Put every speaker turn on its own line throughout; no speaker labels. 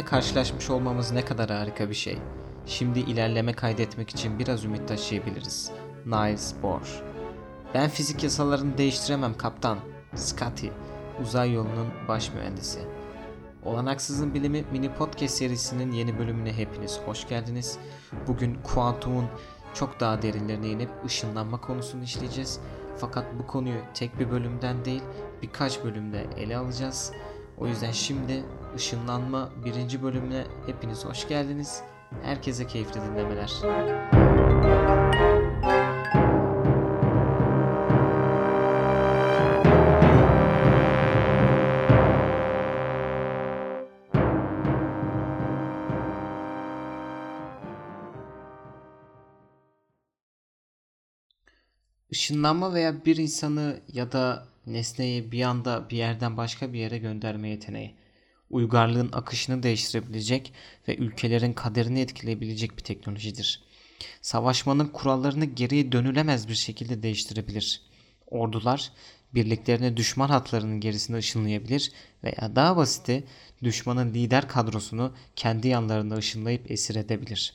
Seninle karşılaşmış olmamız ne kadar harika bir şey. Şimdi ilerleme kaydetmek için biraz ümit taşıyabiliriz. Niles Bohr Ben fizik yasalarını değiştiremem kaptan. Scotty, uzay yolunun baş mühendisi. Olanaksızın Bilimi mini podcast serisinin yeni bölümüne hepiniz hoş geldiniz. Bugün kuantumun çok daha derinlerine inip ışınlanma konusunu işleyeceğiz. Fakat bu konuyu tek bir bölümden değil birkaç bölümde ele alacağız. O yüzden şimdi ışınlanma birinci bölümüne hepiniz hoş geldiniz. Herkese keyifli dinlemeler. Işınlanma veya bir insanı ya da nesneyi bir anda bir yerden başka bir yere gönderme yeteneği. Uygarlığın akışını değiştirebilecek ve ülkelerin kaderini etkileyebilecek bir teknolojidir. Savaşmanın kurallarını geriye dönülemez bir şekilde değiştirebilir. Ordular birliklerine düşman hatlarının gerisine ışınlayabilir veya daha basiti düşmanın lider kadrosunu kendi yanlarında ışınlayıp esir edebilir.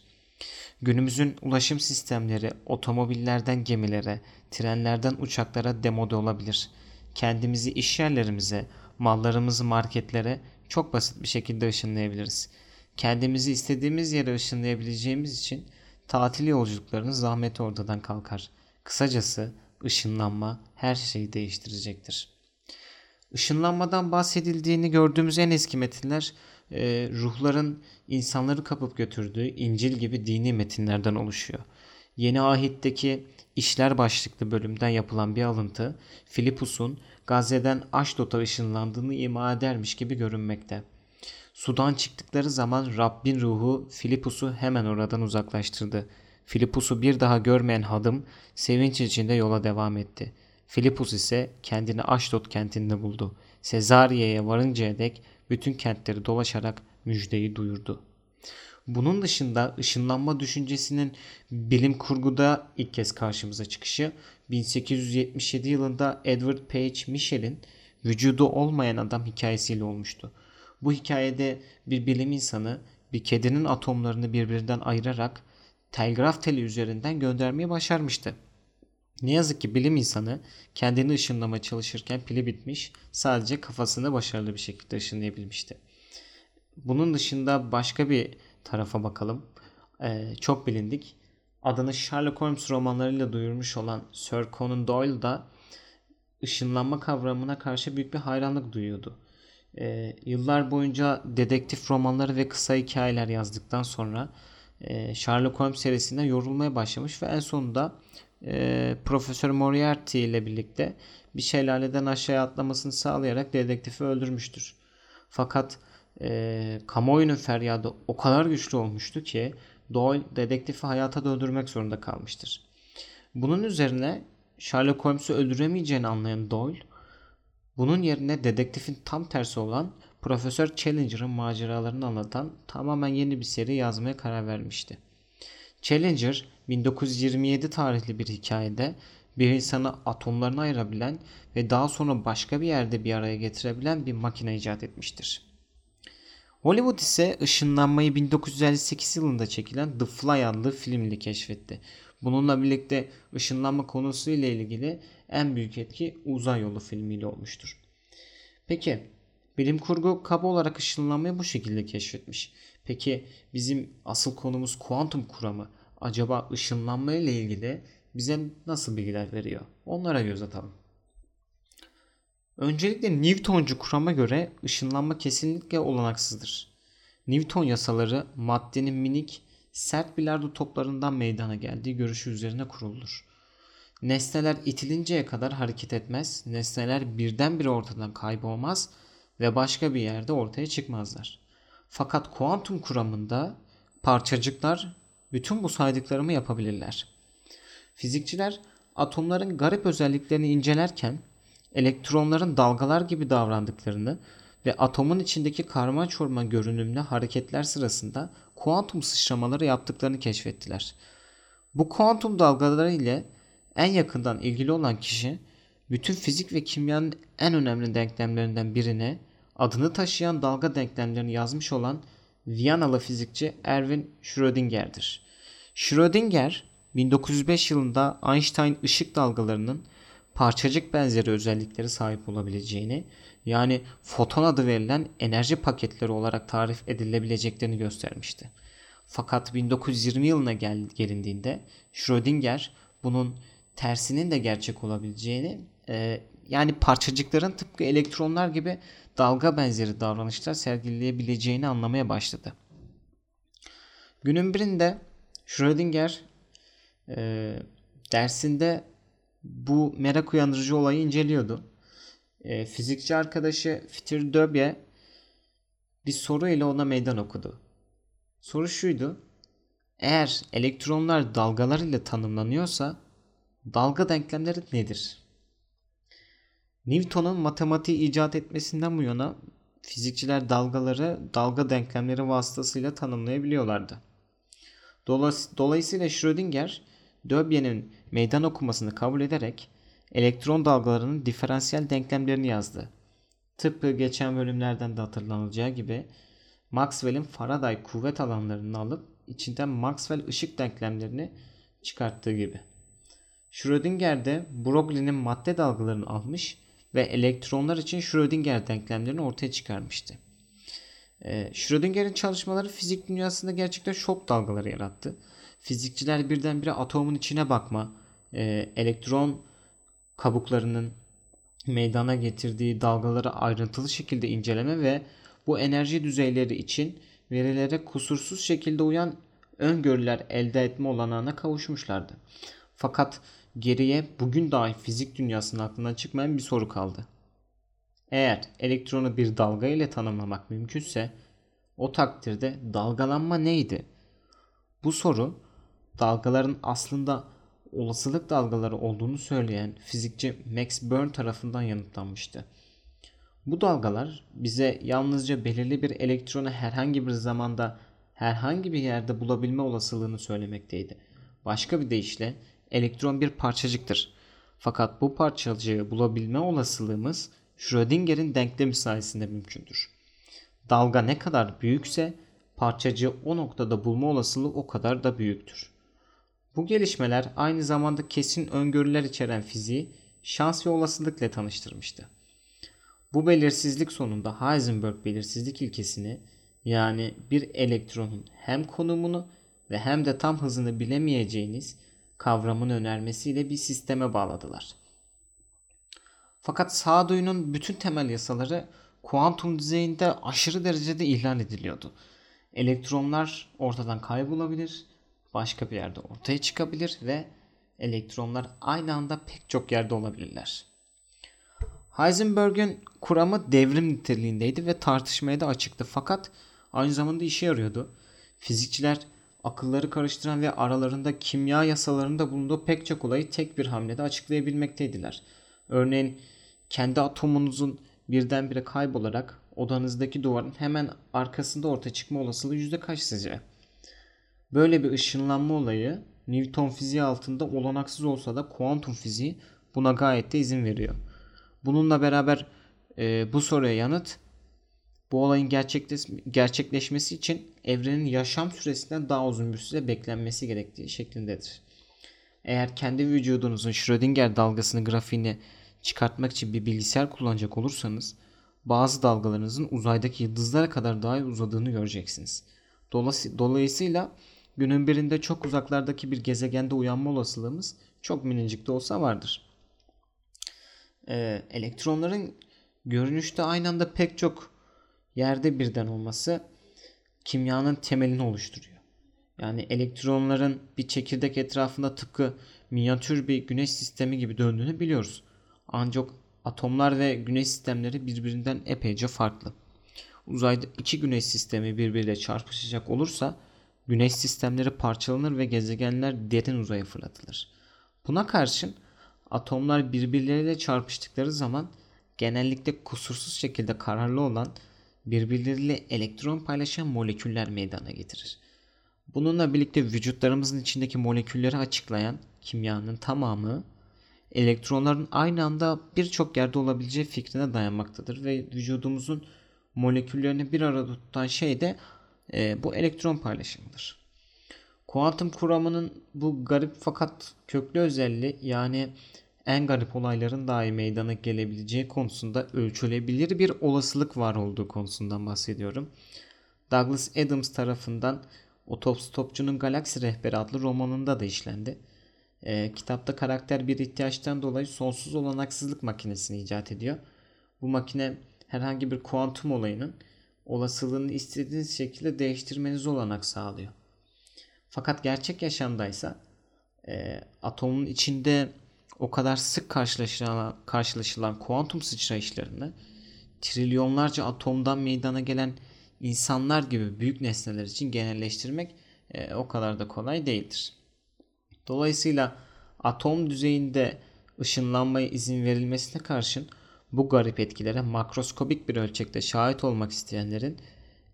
Günümüzün ulaşım sistemleri otomobillerden gemilere, trenlerden uçaklara demode olabilir. Kendimizi iş yerlerimize, mallarımızı marketlere çok basit bir şekilde ışınlayabiliriz. Kendimizi istediğimiz yere ışınlayabileceğimiz için tatil yolculuklarının zahmeti ortadan kalkar. Kısacası ışınlanma her şeyi değiştirecektir. Işınlanmadan bahsedildiğini gördüğümüz en eski metinler e, ruhların insanları kapıp götürdüğü İncil gibi dini metinlerden oluşuyor. Yeni Ahit'teki işler başlıklı bölümden yapılan bir alıntı Filipus'un Gazze'den Aşdod'a ışınlandığını ima edermiş gibi görünmekte. Sudan çıktıkları zaman Rabbin ruhu Filipus'u hemen oradan uzaklaştırdı. Filipus'u bir daha görmeyen hadım sevinç içinde yola devam etti. Filipus ise kendini Aşdod kentinde buldu. Sezariye'ye varıncaya dek bütün kentleri dolaşarak müjdeyi duyurdu. Bunun dışında ışınlanma düşüncesinin bilim kurguda ilk kez karşımıza çıkışı 1877 yılında Edward Page Michel'in vücudu olmayan adam hikayesiyle olmuştu. Bu hikayede bir bilim insanı bir kedinin atomlarını birbirinden ayırarak telgraf teli üzerinden göndermeyi başarmıştı. Ne yazık ki bilim insanı kendini ışınlama çalışırken pili bitmiş sadece kafasını başarılı bir şekilde ışınlayabilmişti. Bunun dışında başka bir tarafa bakalım. Ee, çok bilindik. Adını Sherlock Holmes romanlarıyla duyurmuş olan Sir Conan Doyle da ışınlanma kavramına karşı büyük bir hayranlık duyuyordu. Ee, yıllar boyunca dedektif romanları ve kısa hikayeler yazdıktan sonra e, Sherlock Holmes serisinden yorulmaya başlamış ve en sonunda e, Profesör Moriarty ile birlikte bir şelaleden aşağıya atlamasını sağlayarak dedektifi öldürmüştür. Fakat e, kamuoyunun feryadı o kadar güçlü olmuştu ki Doyle dedektifi hayata döndürmek zorunda kalmıştır. Bunun üzerine Sherlock Holmes'u öldüremeyeceğini anlayan Doyle, bunun yerine dedektifin tam tersi olan Profesör Challenger'ın maceralarını anlatan tamamen yeni bir seri yazmaya karar vermişti. Challenger 1927 tarihli bir hikayede bir insanı atomlarına ayırabilen ve daha sonra başka bir yerde bir araya getirebilen bir makine icat etmiştir. Hollywood ise ışınlanmayı 1958 yılında çekilen The Fly adlı filmle keşfetti. Bununla birlikte ışınlanma konusu ile ilgili en büyük etki Uzay Yolu filmiyle olmuştur. Peki bilim kurgu kaba olarak ışınlanmayı bu şekilde keşfetmiş. Peki bizim asıl konumuz kuantum kuramı acaba ışınlanma ile ilgili bize nasıl bilgiler veriyor? Onlara göz atalım. Öncelikle Newtoncu kurama göre ışınlanma kesinlikle olanaksızdır. Newton yasaları maddenin minik, sert bilardo toplarından meydana geldiği görüşü üzerine kurulur. Nesneler itilinceye kadar hareket etmez, nesneler birdenbire ortadan kaybolmaz ve başka bir yerde ortaya çıkmazlar. Fakat kuantum kuramında parçacıklar bütün bu saydıklarımı yapabilirler. Fizikçiler atomların garip özelliklerini incelerken elektronların dalgalar gibi davrandıklarını ve atomun içindeki karma çorma görünümlü hareketler sırasında kuantum sıçramaları yaptıklarını keşfettiler. Bu kuantum dalgaları ile en yakından ilgili olan kişi bütün fizik ve kimyanın en önemli denklemlerinden birine adını taşıyan dalga denklemlerini yazmış olan Viyanalı fizikçi Erwin Schrödinger'dir. Schrödinger 1905 yılında Einstein ışık dalgalarının parçacık benzeri özellikleri sahip olabileceğini yani foton adı verilen enerji paketleri olarak tarif edilebileceklerini göstermişti. Fakat 1920 yılına gel gelindiğinde Schrödinger bunun tersinin de gerçek olabileceğini e, yani parçacıkların tıpkı elektronlar gibi dalga benzeri davranışlar sergileyebileceğini anlamaya başladı. Günün birinde Schrödinger e, dersinde bu merak uyandırıcı olayı inceliyordu. E, fizikçi arkadaşı Fitir Döbye bir soru ile ona meydan okudu. Soru şuydu. Eğer elektronlar dalgalar ile tanımlanıyorsa dalga denklemleri nedir? Newton'un matematiği icat etmesinden bu yana fizikçiler dalgaları dalga denklemleri vasıtasıyla tanımlayabiliyorlardı. Dolayısıyla Schrödinger, Döbye'nin meydan okumasını kabul ederek elektron dalgalarının diferansiyel denklemlerini yazdı. Tıpkı geçen bölümlerden de hatırlanacağı gibi Maxwell'in Faraday kuvvet alanlarını alıp içinden Maxwell ışık denklemlerini çıkarttığı gibi. Schrödinger de Broglie'nin madde dalgalarını almış ve elektronlar için Schrödinger denklemlerini ortaya çıkarmıştı. Ee, Schrödinger'in çalışmaları fizik dünyasında gerçekten şok dalgaları yarattı. Fizikçiler birdenbire atomun içine bakma, e, elektron kabuklarının meydana getirdiği dalgaları ayrıntılı şekilde inceleme ve bu enerji düzeyleri için verilere kusursuz şekilde uyan öngörüler elde etme olanağına kavuşmuşlardı. Fakat geriye bugün dahi fizik dünyasının aklından çıkmayan bir soru kaldı. Eğer elektronu bir dalga ile tanımlamak mümkünse o takdirde dalgalanma neydi? Bu soru dalgaların aslında olasılık dalgaları olduğunu söyleyen fizikçi Max Born tarafından yanıtlanmıştı. Bu dalgalar bize yalnızca belirli bir elektronu herhangi bir zamanda herhangi bir yerde bulabilme olasılığını söylemekteydi. Başka bir deyişle elektron bir parçacıktır. Fakat bu parçacığı bulabilme olasılığımız Schrödinger'in denklemi sayesinde mümkündür. Dalga ne kadar büyükse parçacığı o noktada bulma olasılığı o kadar da büyüktür. Bu gelişmeler aynı zamanda kesin öngörüler içeren fiziği şans ve olasılıkla tanıştırmıştı. Bu belirsizlik sonunda Heisenberg belirsizlik ilkesini yani bir elektronun hem konumunu ve hem de tam hızını bilemeyeceğiniz kavramını önermesiyle bir sisteme bağladılar. Fakat sağduyunun bütün temel yasaları kuantum düzeyinde aşırı derecede ihlal ediliyordu. Elektronlar ortadan kaybolabilir, başka bir yerde ortaya çıkabilir ve elektronlar aynı anda pek çok yerde olabilirler. Heisenberg'ün kuramı devrim niteliğindeydi ve tartışmaya da açıktı fakat aynı zamanda işe yarıyordu. Fizikçiler akılları karıştıran ve aralarında kimya yasalarında bulunduğu pek çok olayı tek bir hamlede açıklayabilmekteydiler. Örneğin kendi atomunuzun birdenbire kaybolarak odanızdaki duvarın hemen arkasında ortaya çıkma olasılığı yüzde kaç sizce? Böyle bir ışınlanma olayı Newton fiziği altında olanaksız olsa da kuantum fiziği buna gayet de izin veriyor. Bununla beraber e, bu soruya yanıt bu olayın gerçekleş gerçekleşmesi için evrenin yaşam süresinden daha uzun bir süre beklenmesi gerektiği şeklindedir. Eğer kendi vücudunuzun Schrödinger dalgasını grafiğini çıkartmak için bir bilgisayar kullanacak olursanız bazı dalgalarınızın uzaydaki yıldızlara kadar daha uzadığını göreceksiniz. Dolayısıyla günün birinde çok uzaklardaki bir gezegende uyanma olasılığımız çok minicik de olsa vardır. Ee, elektronların görünüşte aynı anda pek çok yerde birden olması kimyanın temelini oluşturuyor. Yani elektronların bir çekirdek etrafında tıpkı minyatür bir güneş sistemi gibi döndüğünü biliyoruz. Ancak atomlar ve güneş sistemleri birbirinden epeyce farklı. Uzayda iki güneş sistemi birbiriyle çarpışacak olursa güneş sistemleri parçalanır ve gezegenler derin uzaya fırlatılır. Buna karşın atomlar birbirleriyle çarpıştıkları zaman genellikle kusursuz şekilde kararlı olan birbirleriyle elektron paylaşan moleküller meydana getirir. Bununla birlikte vücutlarımızın içindeki molekülleri açıklayan kimyanın tamamı elektronların aynı anda birçok yerde olabileceği fikrine dayanmaktadır ve vücudumuzun moleküllerini bir arada tutan şey de e, bu elektron paylaşımıdır. Kuantum kuramının bu garip fakat köklü özelliği yani en garip olayların dahi meydana gelebileceği konusunda ölçülebilir bir olasılık var olduğu konusundan bahsediyorum. Douglas Adams tarafından Otostopçunun Galaksi Rehberi adlı romanında da işlendi. E, kitapta karakter bir ihtiyaçtan dolayı sonsuz olanaksızlık makinesini icat ediyor. Bu makine herhangi bir kuantum olayının olasılığını istediğiniz şekilde değiştirmenizi olanak sağlıyor. Fakat gerçek yaşamdaysa e, atomun içinde o kadar sık karşılaşılan, karşılaşılan kuantum sıçrayışlarını trilyonlarca atomdan meydana gelen insanlar gibi büyük nesneler için genelleştirmek e, o kadar da kolay değildir. Dolayısıyla atom düzeyinde ışınlanmaya izin verilmesine karşın bu garip etkilere makroskobik bir ölçekte şahit olmak isteyenlerin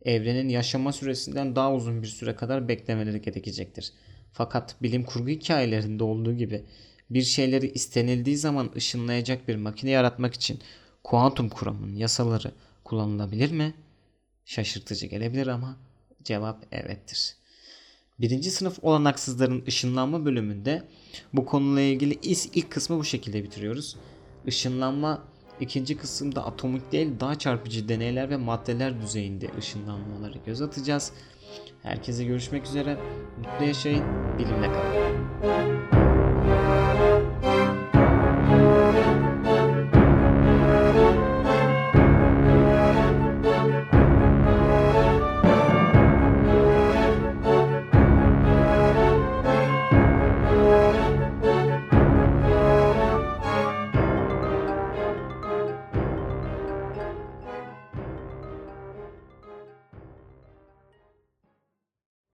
evrenin yaşama süresinden daha uzun bir süre kadar beklemeleri gerekecektir. Fakat bilim kurgu hikayelerinde olduğu gibi bir şeyleri istenildiği zaman ışınlayacak bir makine yaratmak için kuantum kuramının yasaları kullanılabilir mi? Şaşırtıcı gelebilir ama cevap evettir. Birinci sınıf olanaksızların ışınlanma bölümünde bu konuyla ilgili ilk kısmı bu şekilde bitiriyoruz. Işınlanma ikinci kısımda atomik değil daha çarpıcı deneyler ve maddeler düzeyinde ışınlanmaları göz atacağız. Herkese görüşmek üzere. Mutlu yaşayın. Bilimle kalın.